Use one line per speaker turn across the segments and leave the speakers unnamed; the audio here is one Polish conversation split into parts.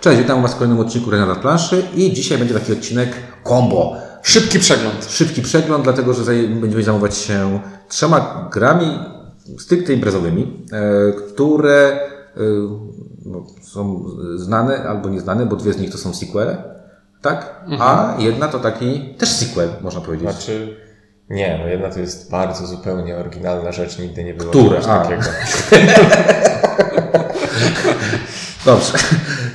Cześć, witam Was w kolejnym odcinku Grania na planszy i dzisiaj będzie taki odcinek combo.
Szybki przegląd.
Szybki przegląd, dlatego że będziemy zajmować się trzema grami stricte imprezowymi, e, które e, no, są znane albo nieznane, bo dwie z nich to są sequele, tak? A jedna to taki też sequel, można powiedzieć.
Znaczy, nie, no jedna to jest bardzo zupełnie oryginalna rzecz, nigdy nie było
Które?
czegoś
A.
takiego.
Dobrze.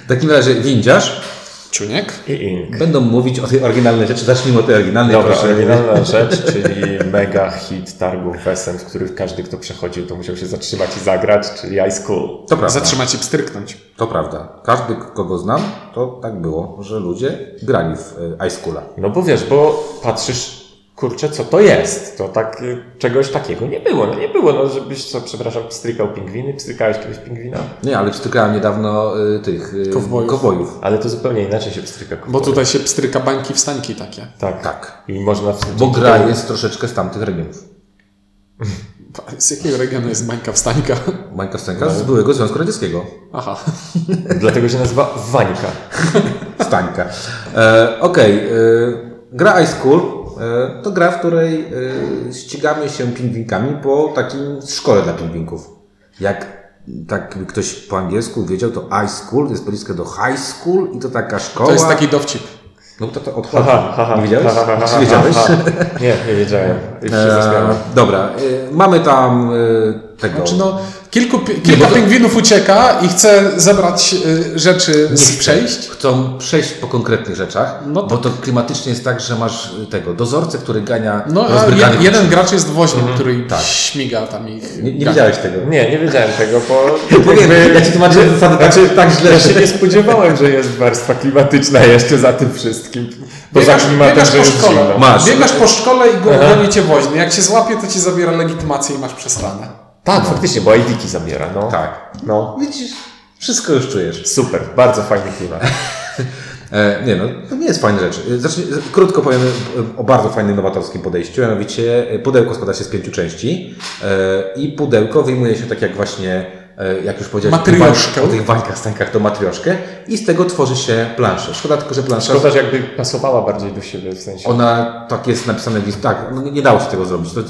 W takim razie windziarz.
Czuniek.
I ink.
Będą mówić o tej oryginalnej rzeczy. Zacznijmy od tej oryginalnej.
Dobra,
proszę.
oryginalna rzecz, czyli mega hit targów Wesent, w których każdy, kto przechodził, to musiał się zatrzymać i zagrać, czyli High School.
To prawda.
Zatrzymać i pstryknąć.
To prawda. Każdy, kogo znam, to tak było, że ludzie grali w Ice Coola.
No bo wiesz, bo patrzysz, kurczę, co to jest? To tak, y, czegoś takiego nie było. No nie było, no żebyś co, przepraszam, pstrykał pingwiny, pstrykałeś kiedyś pingwina?
Nie, ale wstukałem niedawno y, tych y,
Kowbojów.
kowbojów.
Ale to zupełnie inaczej się pstryka.
Bo tutaj się pstryka bańki wstańki takie.
Tak.
Tak.
I można... W...
Bo gra jest troszeczkę z tamtych regionów.
Z jakiego regionu jest bańka wstańka?
Bańka Wstęka z byłego Związku Radzieckiego.
Aha.
Dlatego się nazywa Wańka.
Stańka. E, Okej. e, gra Ice Cool to gra, w której e, ścigamy się pingwinkami po takim szkole dla pingwinków. Jak tak ktoś po angielsku wiedział, to Ice School to jest blisko do High School i to taka szkoła.
To jest taki dowcip.
No to to odchodzi.
Haha, haha,
Nie wiedziałeś?
ha, ha, ha,
Czy wiedziałeś?
ha. Nie, nie wiedziałem. Już się
E, dobra, e, mamy tam e, tego.
Znaczy no, kilku, kilka
bo to-
pingwinów ucieka i chce zebrać y, rzeczy
Nie
z przejść.
Chcą przejść po konkretnych rzeczach,
No
bo to klimatycznie jest tak, że masz y, tego dozorcę, który gania
No, a jeden gracz jest woźnym, który
Tak.
śmiga tam ich.
Nie, nie wiedziałeś tego.
Nie, nie wiedziałem tego, bo
Powiem, ja ci tłumaczę zasady tak,
Znaczy,
tak źle,
ja
że...
się nie spodziewałem, że jest warstwa klimatyczna jeszcze za tym wszystkim. Poza
Biegasz,
klimatem,
biegasz
że jest.
Masz.
Biegasz po szkole i go goni cię woźny. Jak cię złapie, to ci zabiera legitymację i masz przesrane.
Tak, faktycznie, bo ID-ki zabiera, no.
Tak.
No,
Widzisz, wszystko już czujesz.
super, bardzo fajny klimat.
E, nie no, to nie jest fajna rzecz. E, Zacznij, e, krótko powiem o bardzo fajnym nowatorskim podejściu, mianowicie pudełko składa się z pięciu części e, i pudełko wyjmuje się tak jak właśnie, e, jak już powiedziałeś,
Matrioszkę.
o tych bańkach, stańkach to matrioszkę i z tego tworzy się planszę. Szkoda tylko, że plansza...
Szkoda, że jakby pasowała bardziej do siebie, w sensie.
Ona tak jest napisane. Tak, no nie, nie dało się tego zrobić. To,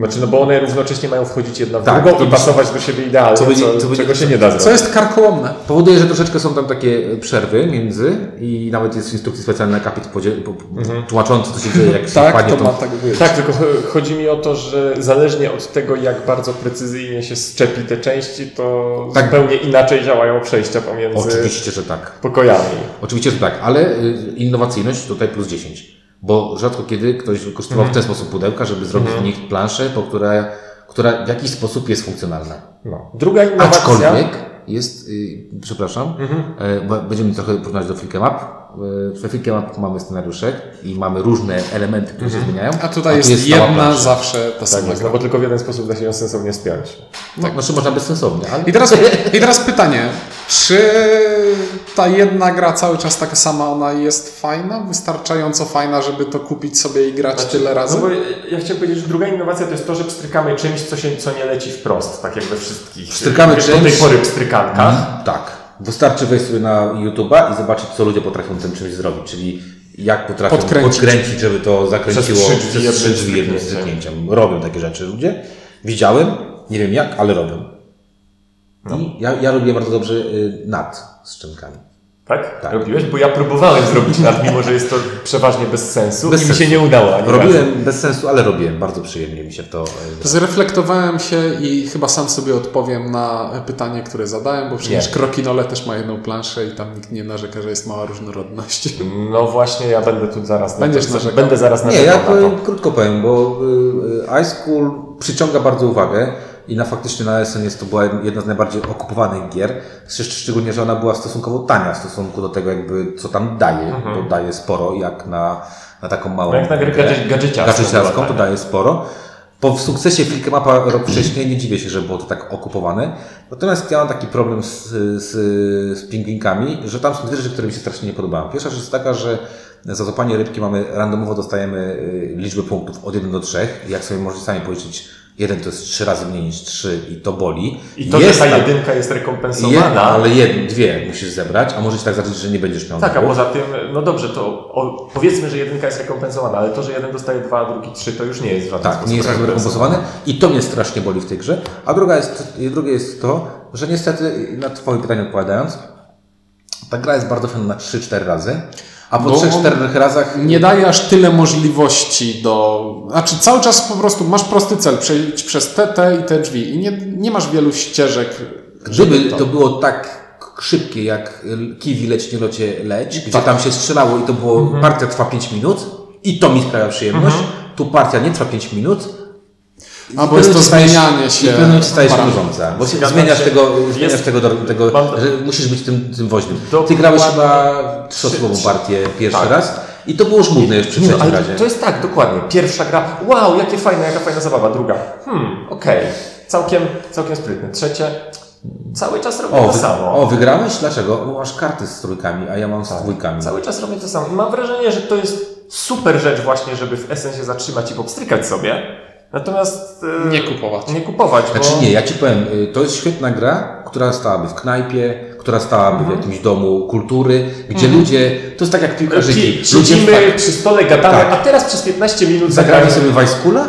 Znaczy, no bo one równocześnie mają wchodzić jedna w
Tak,
drugą i pasować do siebie idealnie,
co nie- co by nie-
czego się nie da zrobić.
Co jest karkołomne.
powoduje, że troszeczkę są tam takie przerwy między i nawet jest w instrukcji specjalny akapit po, tłumaczący, co się dzieje, jak się
Tak,
wpadnie
to ma tak być.
Tak, tylko cho- chodzi mi o to, że zależnie od tego, jak bardzo precyzyjnie się szczepi te części, to
Tak.
zupełnie inaczej działają przejścia pomiędzy
Oczywiście, że tak.
pokojami.
Oczywiście, że tak, ale y, innowacyjność tutaj plus 10. Bo rzadko kiedy ktoś wykorzystywał w ten sposób pudełka, żeby zrobić w nich planszę, po która, która w jakiś sposób jest funkcjonalna.
No. Druga innowacja...
Aczkolwiek jest, y, przepraszam, y, bo będziemy trochę porównać do Flickr Map. Y, Flickr Map mamy scenariuszek i mamy różne elementy, które się zmieniają.
A tutaj
tu
jest,
cała
jedna
plansza.
zawsze ta
Tak
sama.
jest, no bo tylko w jeden sposób da się ją sensownie spiąć.
Tak, znaczy można bezsensownie, ale
I teraz, I teraz pytanie, czy ta jedna gra cały czas taka sama, ona jest fajna, wystarczająco fajna, żeby to kupić sobie i grać tyle razy?
No bo ja chciałem powiedzieć, że druga innowacja to jest to, że pstrykamy czymś, co, się, co nie leci wprost, tak jak we wszystkich
Pstrykamy
do tej
czymś-
pory pstrykankach.
tak. Wystarczy wejść sobie na YouTube'a i zobaczyć, co ludzie potrafią tym czymś zrobić, czyli jak potrafią
Podkręcić.
podkręcić, żeby to zakręciło
Przez trzy drzwi jednym stryknięciem.
stryknięciem. Robią takie rzeczy ludzie. Widziałem, nie wiem jak, ale robią.
No.
I ja, ja robię bardzo dobrze y, nad szczękami.
Tak?
Tak.
Robiłeś? Bo ja próbowałem zrobić nad, mimo że jest to przeważnie bez sensu
Bez
i mi się
sensu.
nie udało.
Robiłem bez sensu, ale robiłem. Bardzo przyjemnie mi się w to... y,
Zreflektowałem się i chyba sam sobie odpowiem na pytanie, które zadałem, bo przecież
Nie.
Krokinole też ma jedną planszę i tam nikt nie narzeka, że jest mała różnorodność.
No właśnie, ja będę tu zaraz na
Będziesz
to,
narzekał?
Będę zaraz
Nie, ja
narzekał na
powiem,
to.
krótko powiem, bo y, y, High School przyciąga bardzo uwagę i na faktycznie na SN jest to była jedna z najbardziej okupowanych gier. Szcz- Szczególnie, że ona była stosunkowo tania w stosunku do tego, jakby co tam daje, bo daje sporo, jak na, na taką małą.
Jak na grę gadże- gadżeciarską
gadżeciarską, to
tania.
daje sporo. Po sukcesie Flickmapa rok wcześniej nie dziwię się, że było to tak okupowane. Natomiast ja mam taki problem z, z, z pingwinkami, że tam są dwie rzeczy, które mi się strasznie nie podobają. Pierwsza rzecz jest taka, że za złapanie rybki mamy randomowo dostajemy y, liczbę punktów od 1 do 3. Jak sobie możecie sami policzyć, jeden to jest trzy razy mniej niż trzy i to boli.
I to,
jest
że ta jedynka jest
je,
rekompensowana.
ale jed, dwie musisz zebrać, a może się tak zacząć, że nie będziesz miał
Tak, a
dwóch.
poza tym, no dobrze, to o, powiedzmy, że jedynka jest rekompensowana, ale to, że jeden dostaje dwa, a drugi trzy, to już nie jest w żaden
Tak, nie jest tak
rekompensowane.
i to mnie strasznie boli w tej grze. A druga jest, drugie jest to, że niestety, na Twoje pytanie odpowiadając, ta gra jest bardzo fajna na 3-4 razy, a po
Bo
3-4 razach
Nie daje aż tyle możliwości do. Znaczy, cały czas po prostu masz prosty cel, przejść przez te, te i te drzwi i nie, nie masz wielu ścieżek.
Gdyby
żeby
to było tak szybkie jak kiwi leć, nie locie leć, gdzie
Tak.
tam się strzelało i to było, partia trwa 5 minut i to mi sprawia przyjemność, tu partia nie trwa 5 minut.
Albo
i
jest to zmienianie się
I pewnie stajesz nużąca, bo się zmieniasz
się.
tego,
Jest-
zmieniasz tego, tego
Mam-
że musisz być tym, tym woźnym. Ty grałeś chyba trzyosobową partię pierwszy
Tak.
raz i to było żmudne już przy trzecim
ale
razie.
to jest tak, dokładnie. Pierwsza gra, wow, jakie fajne, jaka fajna zabawa. Druga, hmm, okej, całkiem, całkiem sprytne. Trzecie, cały czas robię
O,
to
wy,
samo.
o, wygrałeś? Dlaczego? Bo masz karty z trójkami, a ja mam
Tak.
z dwójkami.
Cały czas robię to samo. I mam wrażenie, że to jest super rzecz właśnie, żeby w esensie zatrzymać i popstrykać sobie. Natomiast e,
Nie kupować.
Nie kupować, bo...
Znaczy nie, ja ci powiem, y, to jest świetna gra, która stałaby w knajpie, która stałaby
Mhm.
w jakimś domu kultury, gdzie ludzie, to jest tak jak piłkarzyki.
Pi-
Ludzie
Siedzimy
tak,
przy stole, gadamy,
Tak.
a teraz przez 15 minut
zagramy sobie w Ice Coola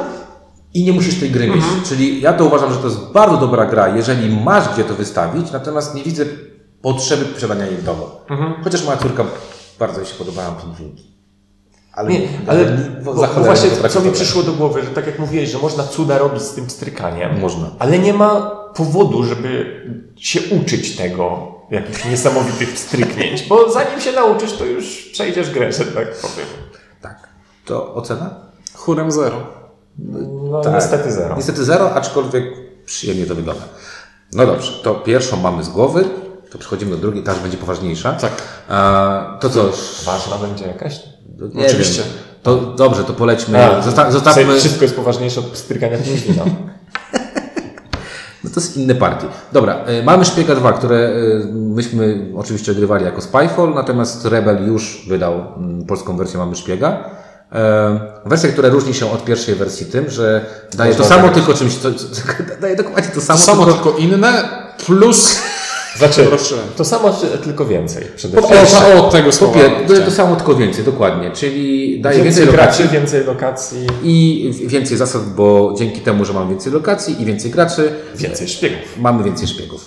i nie musisz tej gry mieć.
Mhm.
Czyli ja to uważam, że to jest bardzo dobra gra, jeżeli masz gdzie to wystawić, natomiast nie widzę potrzeby posiadania jej w domu.
Mhm.
Chociaż moja córka bardzo jej się podobają pingwinki. Ale,
Nie, ale
bo,
bo, właśnie
to
co mi przyszło do głowy, że tak jak mówiłeś, że można cuda robić z tym strykaniem.
Można.
Ale nie ma powodu, żeby się uczyć tego, jakichś niesamowitych stryknięć, bo zanim się nauczysz, to już przejdziesz grę, że tak powiem.
Tak. To ocena?
Chórem zero.
No
Tak.
niestety zero.
Niestety zero, aczkolwiek przyjemnie to wygląda. No dobrze, to pierwszą mamy z głowy, to przechodzimy do drugiej, ta już będzie poważniejsza.
Tak.
A, to co?
Ważna będzie jakaś?
Nie
Oczywiście.
Wiem. To dobrze, to polećmy.
A,
Zosta- zostawmy.
Wszystko jest poważniejsze od strykania pingwina.
No to jest inne partie. Dobra, y, mamy Szpiega 2, które y, myśmy oczywiście grywali jako Spyfall, natomiast Rebel już wydał mm, polską wersję Mamy Szpiega. E, Wersja, która różni się od pierwszej wersji tym, że daje to samo, tylko czymś, co, daje dokładnie to samo,
To samo,
tylko
tylko inne, plus.
Znaczy, to samo, tylko więcej. Przede
Po
wszystkim.
pierwsze,
o, tego
po
słowa
pier- to, samo, tylko więcej, dokładnie. Czyli daje
Więcej
więcej
graczy,
lokacji
więcej lokacji,
i więcej zasad, bo dzięki temu, że mamy więcej lokacji i więcej graczy,
więcej szpiegów.
mamy więcej szpiegów.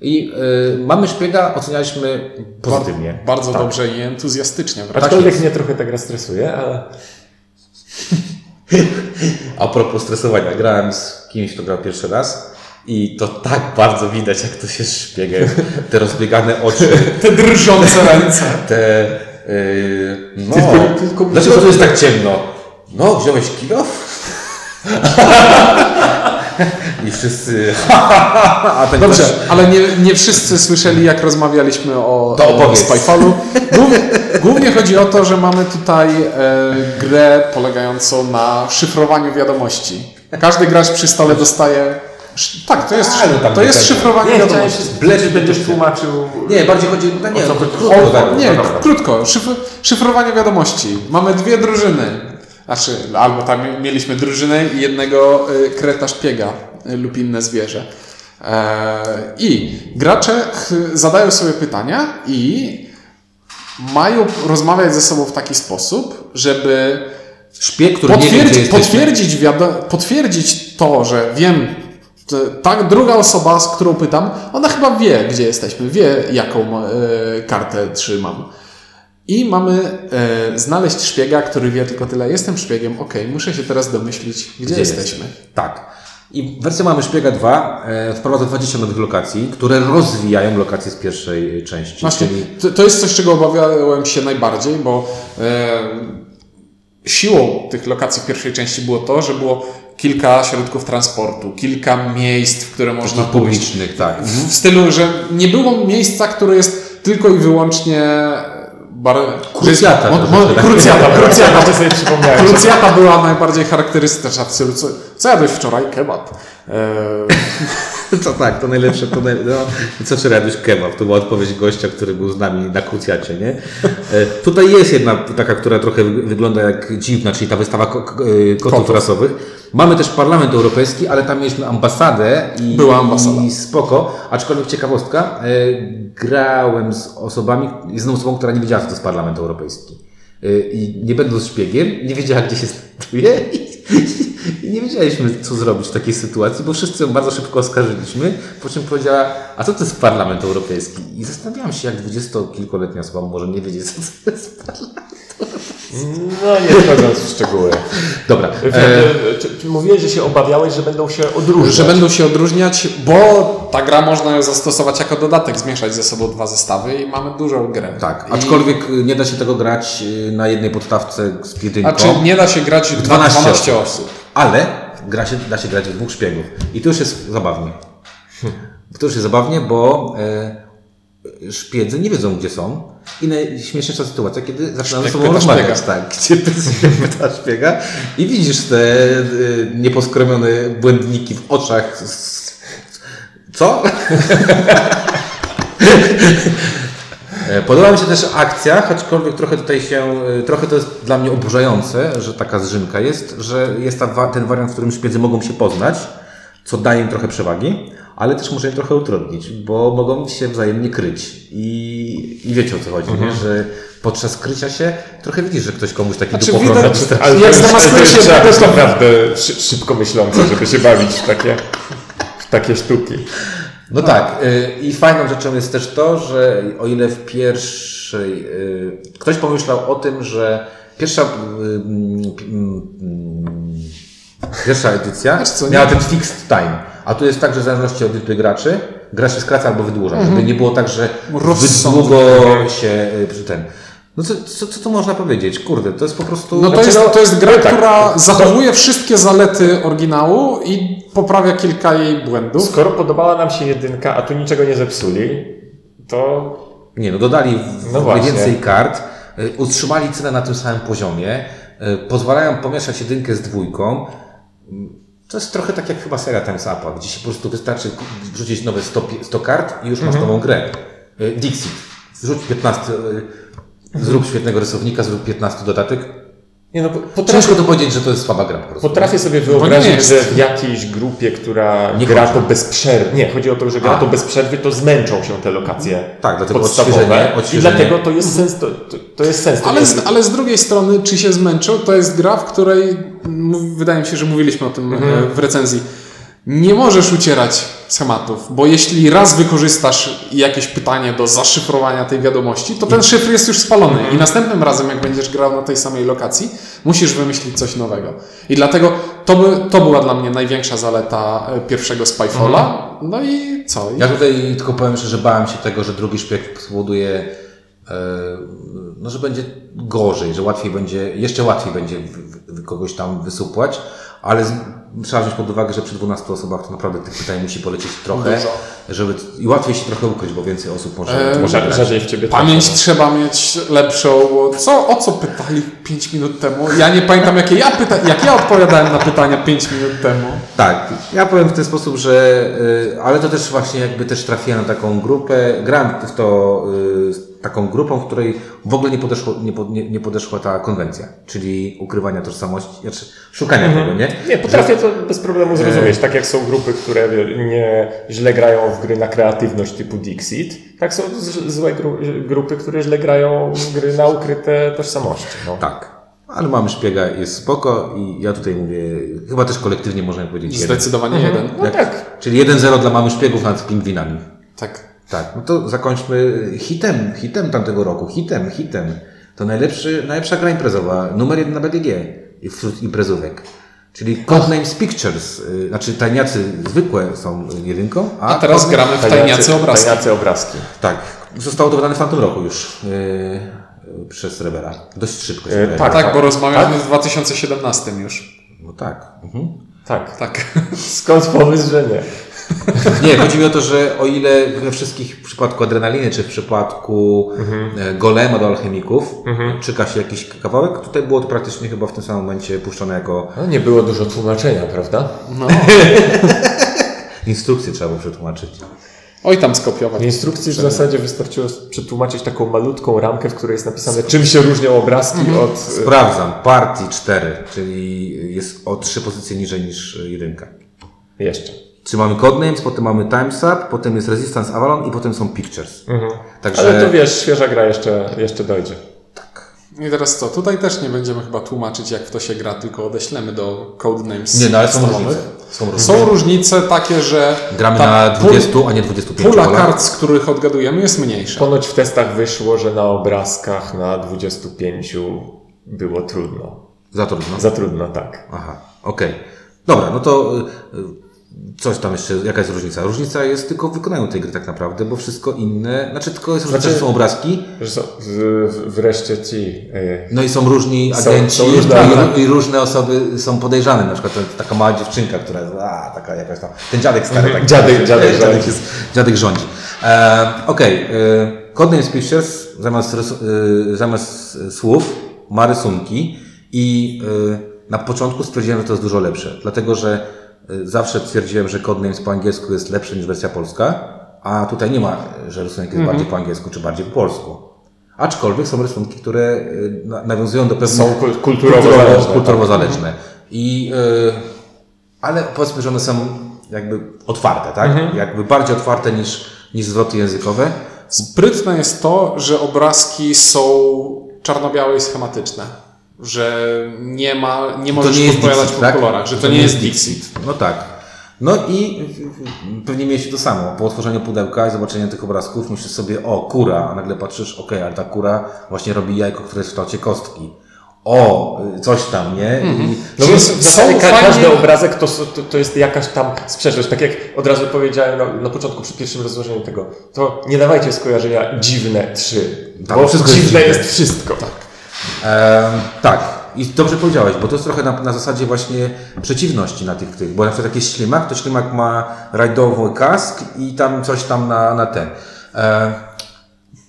I y, mamy szpiega ocenialiśmy pozytywnie.
Bardzo
Tak.
dobrze i entuzjastycznie.
Tak
Aczkolwiek mnie trochę ta gra stresuje, ale
A propos stresowania, grałem z kimś, kto grał pierwszy raz i to tak bardzo widać, jak to się szpiegiem. Te rozbiegane oczy,
Te drżące ręce.
te... Yy, no,
Tylko- tylko-
dlaczego tu jest tak ciemno? No, wziąłeś kilo? I wszyscy... A ten
Dobrze,
ktoś-
ale nie, nie wszyscy słyszeli, jak rozmawialiśmy o,
To
o. Spyfallu. Głównie, głównie chodzi o to, że mamy tutaj e, grę polegającą na szyfrowaniu wiadomości. Każdy gracz przy stole dostaje. Tak, to jest,
tam
to jest
nie
szyfrowanie
nie chciałem
wiadomości.
się
Bleć
że będziesz tłumaczył.
Nie, bardziej chodzi... No nie,
O co
to
chodzi?
krótko,
O,
tak.
Nie,
No
krótko. Szyf, szyfrowanie wiadomości. Mamy dwie drużyny. Znaczy, albo tam mieliśmy drużynę i jednego y, kreta szpiega y, lub inne zwierzę. E, I gracze ch, zadają sobie pytania i mają rozmawiać ze sobą w taki sposób, żeby
Szpieg, który nie wie, gdzie
potwierdzić,
jesteśmy.
potwierdzić, wiado- potwierdzić to, że wiem, że ta druga osoba, z którą pytam, ona chyba wie, gdzie jesteśmy, wie, jaką e, kartę trzymam. I mamy e, znaleźć szpiega, który wie tylko tyle. Jestem szpiegiem, okej, muszę się teraz domyślić, gdzie,
Gdzie
jesteśmy.
jest? Tak. I wersja Mamy Szpiega 2 e, wprowadza 20 nowych lokacji, które rozwijają lokacje z pierwszej części.
Właśnie,
Czyli
to, to jest coś, czego obawiałem się najbardziej, bo e, siłą tych lokacji w pierwszej części było to, że było kilka środków transportu, kilka miejsc, w które można pójść.
publicznych, tak.
W stylu, że nie było miejsca, które jest tylko i wyłącznie bar...
Krucjata
Mo, mo,
tak.
krucjata, krucjata.
Właśnie sobie przypomniałem.
Krucjata była najbardziej charakterystyczna w stylu, co, co jadłeś wczoraj? Kebab. Eee,
To tak, to najlepsze, to naj... no, co czy jadłeś kebab? To była odpowiedź gościa, który był z nami na krucjacie, nie? E, Tutaj jest jedna taka, która trochę wy- wygląda jak dziwna, czyli ta wystawa e, kotów
Kotów.
rasowych. Mamy też Parlament Europejski, ale tam mieliśmy ambasadę i,
Była ambasada.
i spoko, aczkolwiek ciekawostka, e, grałem z osobami, z osobą, która nie wiedziała, co to jest Parlament Europejski. I nie będąc szpiegiem, nie wiedziała, gdzie się znajduje nie wiedzieliśmy, co zrobić w takiej sytuacji, bo wszyscy ją bardzo szybko oskarżyliśmy, po czym powiedziała, a co to jest Parlament Europejski? I zastanawiałam się, jak dwudziestokilkoletnia osoba może nie wiedzieć, co to jest Parlament.
No nie wchodząc w szczegóły.
Dobra,
E,
e,
czy, czy mówiłeś, że się obawiałeś, że będą się odróżniać?
Że będą się odróżniać, bo ta gra można ją zastosować jako dodatek, zmieszać ze sobą dwa zestawy i mamy dużą grę.
tak,
I,
aczkolwiek y, nie da się tego grać y, na jednej podstawce z jedynką.
A czy nie da się grać w
12
12, osób?
Ale gra się, da się grać w dwóch szpiegów. I to już jest zabawnie. To już jest zabawnie, bo e, szpiedzy nie wiedzą, gdzie są. I najśmieszniejsza sytuacja, kiedy zaczynają ze sobą rozmawiać. Tak, gdzie ty pyta szpiega i widzisz te e, nieposkromione błędniki w oczach. Co? E, Podoba mi się też akcja, aczkolwiek trochę tutaj się, e, trochę to jest dla mnie oburzające, że taka zrzynka jest, że jest ta, ten wariant, w którym szpiedzy mogą się poznać, co daje im trochę przewagi, ale też może im trochę utrudnić, bo mogą się wzajemnie kryć. I, i wiecie o co chodzi, nie? że podczas krycia się trochę widzisz, że ktoś komuś taki
Znaczy,
dupochron
widać-
naciska.
Ale
Jak
to jest-
zamaskuje
to
się-
jest- trzeba być naprawdę szy, szybko myślący, żeby się bawić w takie, w takie sztuki.
No tak. y, I fajną rzeczą jest też to, że o ile w pierwszej. y, Ktoś pomyślał o tym, że pierwsza. y, mm, Pierwsza edycja
Wiesz co, nie-
miała ten fixed time, a tu jest tak, że w zależności od liczby graczy, gra się skraca albo wydłuża, żeby nie było tak, że długo się przy ten. No co, co, co tu można powiedzieć? Kurde, to jest po prostu.
No to
Znaczy,
jest,
no,
to jest gra,
tak.
która zachowuje wszystkie zalety oryginału i poprawia kilka jej błędów.
Skoro podobała nam się jedynka, a tu niczego nie zepsuli, to
Nie, no dodali
No
więcej kart, y, utrzymali cenę na tym samym poziomie, y, pozwalają pomieszać jedynkę z dwójką. To jest trochę tak jak chyba seria Times Upa, gdzie się po prostu wystarczy wrzucić nowe 100, pi- 100 kart i już masz nową grę. Y, Dixit, zrzuć 15, y, zrób świetnego rysownika, zrób 15 dodatek.
nie no, potrafię,
Ciężko to powiedzieć, że to jest słaba gra po prostu.
potrafię sobie
nie
wyobrazić, że w jakiejś grupie, która
Nie
gra
chodzi.
to bez przerwy, nie, chodzi o to, że gra
A.
to bez przerwy, to zmęczą się te lokacje
Tak, dlatego
podstawowe
odświeżenie-
i
odświeżenie.
dlatego to jest sens, to, to, jest sens.
Ale z, ale z drugiej strony, czy się zmęczą, to jest gra, w której, wydaje mi się, że mówiliśmy o tym e, w recenzji, nie możesz ucierać schematów, bo jeśli raz wykorzystasz jakieś pytanie do zaszyfrowania tej wiadomości, to ten szyfr jest już spalony i następnym razem, jak będziesz grał na tej samej lokacji, musisz wymyślić coś nowego. I dlatego to, by, to była dla mnie największa zaleta e, pierwszego Spyfalla. No i co?
Ja tutaj tylko powiem szczerze, że bałem się tego, że drugi szpieg spowoduje, e, no, że będzie gorzej, że łatwiej będzie, jeszcze łatwiej będzie kogoś tam wysupłać, ale trzeba wziąć pod uwagę, że przy 12 osobach to naprawdę tych pytań musi polecieć trochę,
Dużo.
żeby i łatwiej się trochę ukryć, bo więcej osób może,
E,
może.
Rzadziej w ciebie
Pamięć
trafią.
trzeba mieć lepszą, bo co, o co pytali 5 minut temu? Ja nie pamiętam, jakie ja pyta, jak ja odpowiadałem na pytania 5 minut temu.
Tak, ja powiem w ten sposób, że, y, ale to też właśnie jakby też trafiłem na taką grupę, grałem w to y, taką grupą, w której w ogóle nie, podeszło, nie, po- nie, nie podeszła ta konwencja, czyli ukrywania tożsamości, znaczy szukania tego, nie?
Nie, potrafię to bez problemu zrozumieć. Tak jak są grupy, które nie źle grają w gry na kreatywność typu Dixit, tak są z- złe gru, grupy, które źle grają w gry na ukryte tożsamości. No.
Tak. Ale mamy szpiega, jest spoko i ja tutaj mówię, chyba też kolektywnie możemy powiedzieć jeden.
Zdecydowanie jeden.
No tak.
Czyli 1-0 dla mamy szpiegów nad pingwinami.
Tak.
Tak, no to zakończmy hitem, hitem tamtego roku, hitem, hitem. To najlepszy, najlepsza gra imprezowa, numer jeden na BDG wśród imprezówek. Czyli Codenames Pictures, y, znaczy tajniacy zwykłe są jedynką, a,
A teraz
Codenames-
gramy w tajniacy obrazki.
Tajniacy obrazki.
Tak, zostało to wydane w tamtym roku już yy, yy, przez Revera. Dość szybko
Yy, tak.
Tak, bo rozmawiamy w 2017 już.
No tak. Mhm.
Tak.
Tak.
Skąd pomysł, że nie?
Nie, chodzi mi o to, że o ile we wszystkich w przypadku adrenaliny, czy w przypadku e, golema do alchemików czyka się jakiś kawałek, tutaj było to praktycznie chyba w tym samym momencie puszczone jako
No, nie było dużo tłumaczenia, prawda?
No.
Instrukcje trzeba było przetłumaczyć.
Oj, tam skopiować.
W instrukcji w zasadzie wystarczyło przetłumaczyć taką malutką ramkę, w której jest napisane, czym się różnią obrazki od...
Sprawdzam. Party 4, czyli jest o trzy pozycje niżej niż y, jedynka.
Jeszcze.
Czy mamy Codenames, potem mamy Times Up, potem jest Resistance Avalon i potem są Pictures. Także
Ale to wiesz, świeża gra jeszcze, jeszcze dojdzie.
I teraz co? Tutaj też nie będziemy chyba tłumaczyć, jak w to się gra, tylko odeślemy do Codenames
nie, no ale są różnice. Są różnice.
Są różnice takie, że
Gramy na
pul-
20, a nie 25
Pula
polach.
kart, z których odgadujemy, jest mniejsza.
Ponoć w testach wyszło, że na obrazkach na 25 było trudno.
Za trudno.
Za trudno, tak.
Aha, okej. Dobra, no to y, y, coś tam jeszcze, jaka jest różnica? Różnica jest tylko w wykonaniu tej gry tak naprawdę, bo wszystko inne, znaczy tylko jest różnica,
Znaczy-
że są obrazki,
Że są, w, wreszcie ci... e,
no i są różni
Są-
agenci
są różne
i, i różne osoby są podejrzane, na przykład ta- taka mała dziewczynka, która jest, a, taka jakaś tam, ten dziadek stary, tak,
Dziadek- dziadek
dziadek,
rządzi.
jest, dziadek rządzi. E, Okej, okay. Codenames Pictures zamiast, rysu- y, zamiast słów ma rysunki i y, na początku stwierdziłem, że to jest dużo lepsze, dlatego że zawsze twierdziłem, że Codenames po angielsku jest lepszy niż wersja polska, a tutaj nie ma, że rysunek jest bardziej po angielsku czy bardziej po polsku. Aczkolwiek są rysunki, które y, na- nawiązują do pewnych
Są kul- kulturowo zależne, tak.
kulturowo zależne. I, y, ale powiedzmy, że one są jakby otwarte, tak?
Mhm.
Jakby bardziej otwarte niż, niż zwroty językowe.
Sprytne jest to, że obrazki są czarno-białe i schematyczne. Że nie ma, nie możesz
nie jest
podpowiadać
Dixit,
po
tak?
kolorach, że to nie jest Dixit.
No tak. No i y, y, pewnie mieliście to samo. Po otworzeniu pudełka i zobaczeniu tych obrazków myślisz sobie, o, kura, a nagle patrzysz, okej, ale ta kura właśnie robi jajko, które jest w kształcie kostki. O, y, coś tam, nie? I
No
Czyli
bo
są
w zasadzie ka-
fajnie-
każdy obrazek to, to, to jest jakaś tam sprzeczność. Tak jak od razu powiedziałem na, na początku przy pierwszym rozłożeniu tego, to nie dawajcie skojarzenia dziwne trzy.
Tak,
bo
wszystko jest
dziwne
dziwne.
jest wszystko. Tak.
Em, tak, i dobrze powiedziałeś, bo to jest trochę na, na zasadzie właśnie przeciwności na tych, tych, bo na przykład jak jest ślimak, to ślimak ma rajdowy kask i tam coś tam na, na ten. Em,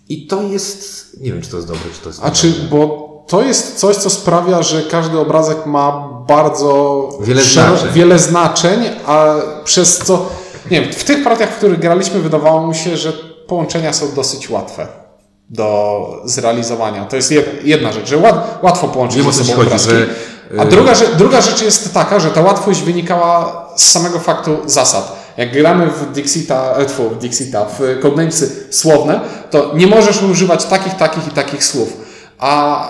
I to jest, nie wiem czy to jest dobre, czy to jest
A czy, bo to jest coś, co sprawia, że każdy obrazek ma bardzo
Wiele znaczeń.
wiele znaczeń, a przez co, nie wiem, w tych partiach, w których graliśmy, wydawało mi się, że połączenia są dosyć łatwe do zrealizowania. To jest jed- jedna rzecz, że łat, łatwo połączyć
Wiem,
ze sobą
chodzi,
obrazki.
że,
A druga, rzecz- druga rzecz jest taka, że ta łatwość wynikała z samego faktu zasad. Jak gramy w Dixita, e, tfu, w Dixita, w Codenamesy słowne, to nie możesz używać takich, takich i takich słów. A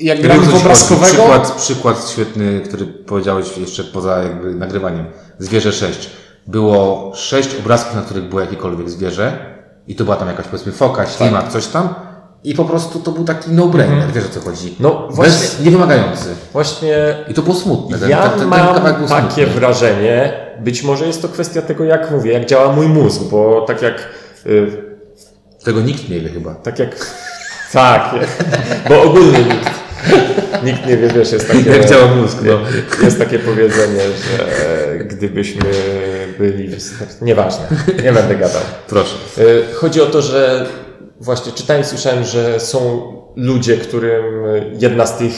jak gramy w obrazkowego,
Przykład, przykład świetny, który powiedziałeś jeszcze poza jakby nagrywaniem. Zwierzę 6. Było sześć obrazków, na których było jakiekolwiek zwierzę i to była tam jakaś powiedzmy foka, ślimak, coś tam i po prostu to był taki no-brainer, wiesz o co chodzi.
No
Bez,
właśnie,
niewymagający.
właśnie
I to było smutne. Ten,
ja
ten, ten,
mam takie wrażenie, być może jest to kwestia tego, jak mówię, jak działa mój mózg, bo tak jak y,
Tego nikt nie wie chyba.
Tak jak. Tak, bo ogólnie nikt, nikt nie wie, wiesz, jest takie.
Jak działa mózg, no.
Jest takie powiedzenie, że gdybyśmy byli. Nieważne, nie będę gadał.
Proszę.
Y, Chodzi o to, że właśnie czytałem, słyszałem, że są ludzie, którym jedna z tych,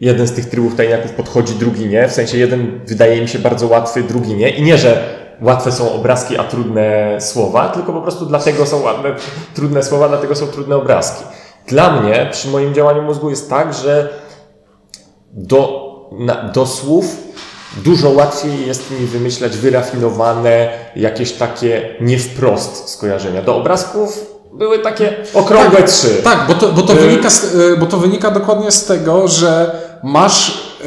jeden z tych trybów tajniaków podchodzi, drugi nie. W sensie jeden wydaje mi się bardzo łatwy, drugi nie. I nie, że łatwe są obrazki, a trudne słowa, tylko po prostu dlatego są ładne, trudne słowa, dlatego są trudne obrazki. Dla mnie, przy moim działaniu mózgu jest tak, że do, na, do słów dużo łatwiej jest mi wymyślać wyrafinowane, jakieś takie nie wprost skojarzenia. Do obrazków były takie okrągłe trzy.
Tak, bo to, bo, to
Y-
wynika z, y, bo to wynika dokładnie z tego, że masz y,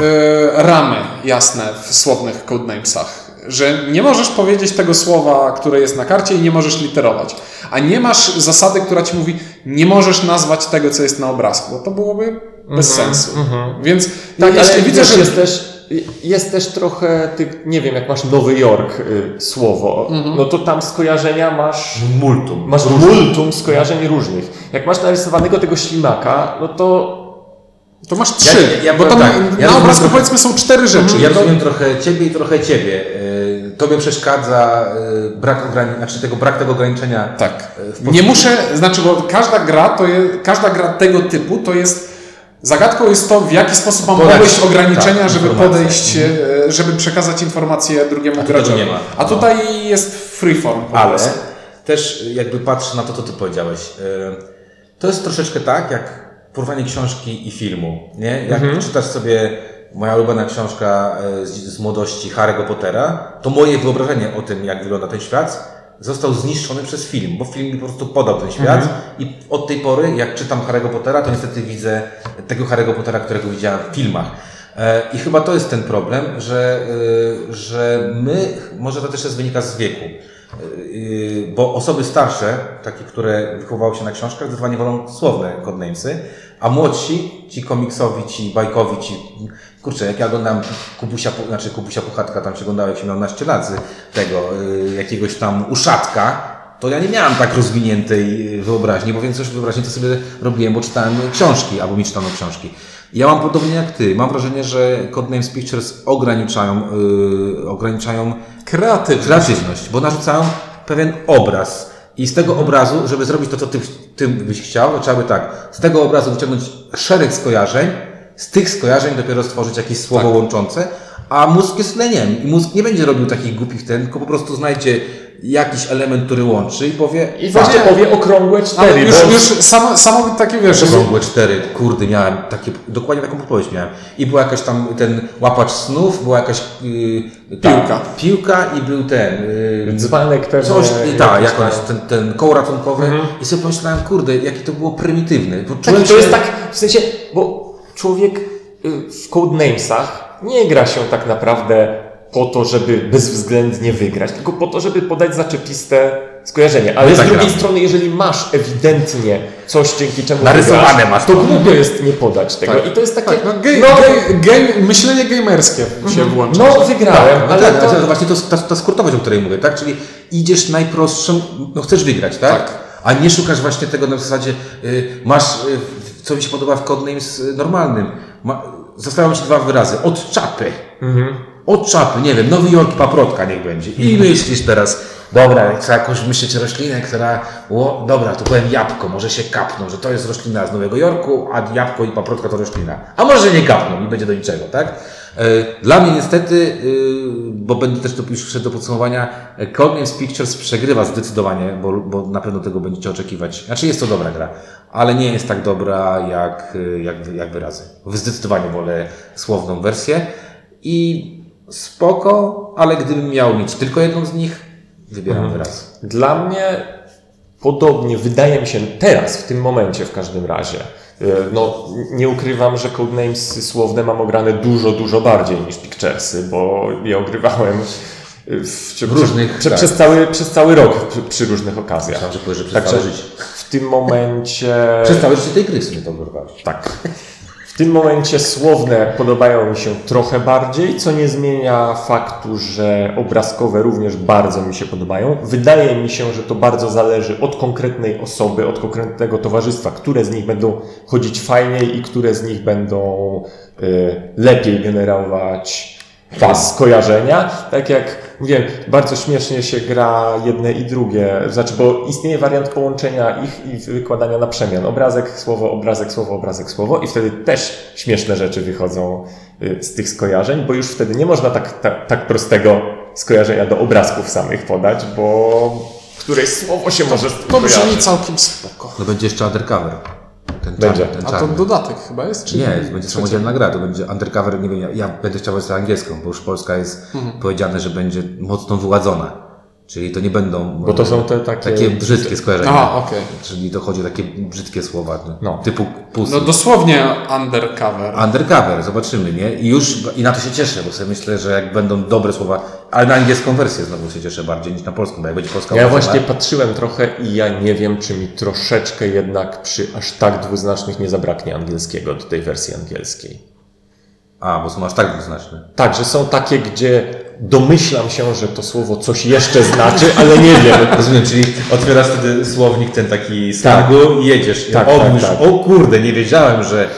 ramy jasne w słownych codenamesach. Że nie możesz powiedzieć tego słowa, które jest na karcie i nie możesz literować. A nie masz zasady, która ci mówi, nie możesz nazwać tego, co jest na obrazku. Bo to byłoby bez sensu. Więc
Tak,
jeśli widzę, że
jest też, jest też trochę, tych, nie wiem, jak masz Nowy Jork y, słowo, no to tam skojarzenia masz
Multum.
Masz multum skojarzeń różnych. Jak masz narysowanego tego ślimaka, no to
to masz trzy.
Ja- ja
bo tam
tak,
na
ja
obrazku
trochę-
powiedzmy są cztery rzeczy.
Ja
To-
rozumiem trochę ciebie i trochę ciebie. Y, Tobie przeszkadza y, brak, ograni- znaczy tego, brak tego ograniczenia.
Tak.
w
Nie muszę, znaczy, bo każda gra, to jest, każda gra tego typu to jest. Zagadką jest to, w jaki sposób mam
Podać-
obejść ograniczenia,
tak,
żeby podejść, e, żeby przekazać informację drugiemu
A
graczowi. A tutaj jest freeform po
Ale
prostu.
też jakby patrzę na to, co ty powiedziałeś. E, To jest troszeczkę tak, jak porwanie książki i filmu. Nie? Jak
Mhm.
czytasz sobie moja ulubiona książka e, z, z młodości Harry'ego Pottera, to moje wyobrażenie o tym, jak wygląda ten świat, został zniszczony przez film, bo film mi po prostu podał ten świat
Mhm.
i od tej pory, jak czytam Harry'ego Pottera, to niestety widzę tego Harry'ego Pottera, którego widziałem w filmach. E, I chyba to jest ten problem, że, e, że my, może to też jest wynika z wieku, Yy, bo osoby starsze, takie, które wychowały się na książkach, zdecydowanie wolą słowne codenamesy, a młodsi, ci komiksowi, ci bajkowi, ci... Kurczę, jak ja oglądam Kubusia, znaczy Kubusia Puchatka, tam się oglądałem, jak się miał naście z tego, yy, jakiegoś tam uszatka, to ja nie miałem tak rozwiniętej yy, wyobraźni, bo większość wyobraźni to sobie robiłem, bo czytałem książki, albo mi czytano książki. Ja mam podobnie jak ty. Mam wrażenie, że Codenames Pictures ograniczają, yy, ograniczają
Kreatywny.
kreatywność, bo narzucają pewien obraz. I z tego obrazu, żeby zrobić to, co ty, ty byś chciał, to trzeba by tak, z tego obrazu wyciągnąć szereg skojarzeń, z tych skojarzeń dopiero stworzyć jakieś słowo łączące, a mózg jest leniem i mózg nie będzie robił takich głupich ten, tylko po prostu znajdzie jakiś element, który łączy i powie
I właśnie powie okrągłe cztery,
już,
bo
już samo, samo takie wiesz,
Okrągłe cztery, kurde, miałem takie, dokładnie taką podpowiedź miałem. I była jakaś tam, ten łapacz snów, była jakaś yy, ta,
Piłka.
Piłka i był ten, yy,
dzbanek pewnie...
Coś, tak,
jakiś
jak on
tam-
jest, ten, ten koło ratunkowe. I sobie pomyślałem, kurde, jakie to było prymitywne. Bo
Tak, to
się...
jest tak, w sensie, bo człowiek y, w Codenamesach nie gra się tak naprawdę po to, żeby bezwzględnie wygrać, tylko po to, żeby podać zaczepiste skojarzenie. Ale
My
z
tak
drugiej strony, jeżeli masz ewidentnie coś, dzięki czemu
Narysowane
wygrasz,
masz
to głupio jest nie podać tego. I to jest takie,
tak, no, ge,
no,
ge, ge, myślenie gamerskie się włącza.
no wygrałem,
No
ale
tak,
to...
to... właśnie to ta, ta skurtowość, o której mówię, tak? Czyli idziesz najprostszym, no chcesz wygrać, tak?
Tak.
A nie szukasz właśnie tego na zasadzie, y, masz, y, co mi się podoba w Codenames y, normalnym. Ma, zostawiam ci dwa wyrazy. Od czapy. Od czapy, nie wiem, Nowy Jork, paprotka niech będzie. I myślisz teraz, dobra, trzeba jakąś myśleć roślinę, która, o, dobra, tu powiem jabłko, może się kapną, że to jest roślina z Nowego Jorku, a jabłko i paprotka to roślina. A może nie kapną i będzie do niczego, tak? E, Dla mnie niestety, y, bo będę też do, już szedł do podsumowania, e, Codenames Pictures przegrywa zdecydowanie, bo, bo na pewno tego będziecie oczekiwać. Znaczy jest to dobra gra, ale nie jest tak dobra jak, jak, jak wyrazy. Zdecydowanie wolę słowną wersję i spoko, ale gdybym miał mieć tylko jedną z nich, wybieram wyraz.
Dla mnie podobnie, wydaje mi się teraz, w tym momencie w każdym razie. E, No, nie ukrywam, że Codenames słowne mam ograne dużo, dużo bardziej niż Picturesy, bo je ogrywałem w, w
różnych,
prze,
tak.
przez, cały, przez cały rok przy, przy różnych okazjach.
Myślałem, że powiesz, że przez
Także
całe życie.
w tym momencie...
Przez całe życie tej gry w sumie to wyrwałeś.
Tak. Tym momencie słowne podobają mi się trochę bardziej, co nie zmienia faktu, że obrazkowe również bardzo mi się podobają. Wydaje mi się, że to bardzo zależy od konkretnej osoby, od konkretnego towarzystwa, które z nich będą chodzić fajniej i które z nich będą y, lepiej generować skojarzenia. Tak jak mówiłem, bardzo śmiesznie się gra jedne i drugie, znaczy, bo istnieje wariant połączenia ich i wykładania na przemian. Obrazek, słowo, obrazek, słowo, obrazek, słowo i wtedy też śmieszne rzeczy wychodzą y, z tych skojarzeń, bo już wtedy nie można tak, tak, tak prostego skojarzenia do obrazków samych podać, bo któreś słowo się może
To brzmi całkiem spoko.
No będzie jeszcze Undercover. Ten
Będzie.
czarny, ten
A to
czarny.
dodatek chyba jest? Czy
Nie, to będzie samodzielna gra, to będzie Undercover, nie wiem, ja, ja będę chciał wersję angielską, bo już Polska jest
Mhm.
powiedziane, że będzie mocno wyładzona. Czyli to nie będą
Bo to są te takie-
takie brzydkie skojarzenia.
Aha, okej.
Czyli to chodzi o takie brzydkie słowa,
No.
typu pusy.
No dosłownie undercover.
Undercover, zobaczymy, nie? I już i na to się cieszę, bo sobie myślę, że jak będą dobre słowa, ale na angielską wersję znowu się cieszę bardziej niż na polską, bo jak będzie polska
Ja
wersja,
właśnie patrzyłem trochę i ja nie wiem, czy mi troszeczkę jednak przy aż tak dwuznacznych nie zabraknie angielskiego do tej wersji angielskiej.
A, bo są aż tak dwuznaczne.
Tak, że są takie, gdzie domyślam się, że to słowo coś jeszcze znaczy, ale nie wiem.
Rozumiem, czyli otwierasz wtedy słownik ten taki z
Tak.
i jedziesz.
Tak,
o,
tak, tak.
o kurde, nie wiedziałem, że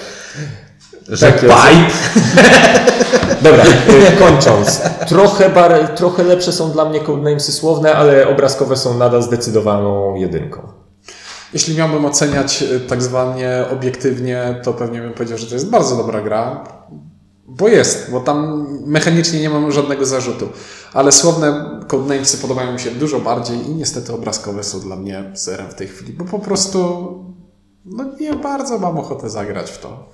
że
Tak. Dobra, y, kończąc. Trochę, bar, trochę lepsze są dla mnie codenamesy słowne, ale obrazkowe są nadal zdecydowaną jedynką.
Jeśli miałbym oceniać y, tak zwanie obiektywnie, to pewnie bym powiedział, że to jest bardzo dobra gra. Bo jest, bo tam mechanicznie nie mam żadnego zarzutu. Ale słowne codenamesy podobają mi się dużo bardziej i niestety obrazkowe są dla mnie zerem w tej chwili, bo po prostu no nie bardzo mam ochotę zagrać w to.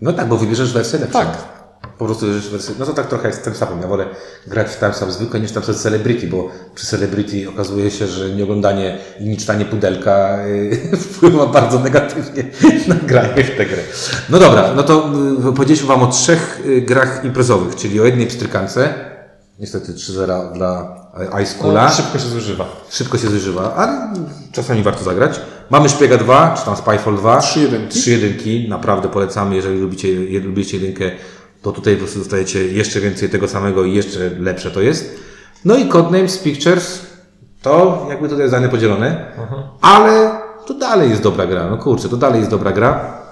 No tak, bo wybierzesz wersję lepszą.
Tak.
Po prostu wybierzesz wersję. No to tak trochę jak z Timesapem. Ja wolę grać w Timesap zwykle niż tam przez Celebrity, bo przy Celebrity okazuje się, że nieoglądanie i nie czytanie pudelka yy, wpływa bardzo negatywnie na granie w tę grę. No dobra, no to yy, powiedzieliśmy Wam o trzech yy, grach imprezowych, czyli o jednej pstrykance, niestety 3-0 dla iSchoola.
No, szybko się zużywa.
Szybko się zużywa, ale czasami warto zagrać. Mamy Szpiega 2, czy tam Spyfall 2.
Trzy jedynki.
Trzy jedynki, naprawdę polecamy, jeżeli lubicie, lubicie jedynkę, to tutaj po prostu dostajecie jeszcze więcej tego samego i jeszcze lepsze to jest. No i Codenames Pictures, to jakby tutaj zdanie podzielone, ale to dalej jest dobra gra, no kurczę, to dalej jest dobra gra.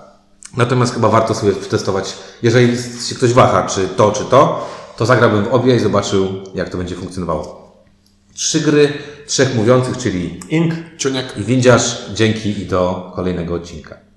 Natomiast chyba warto sobie przetestować, jeżeli się ktoś waha, czy to, czy to, to zagrałbym w obie i zobaczył, jak to będzie funkcjonowało. Trzy gry, trzech mówiących, czyli
Ink
Ciuniek.
i windziarz, dzięki i do kolejnego odcinka.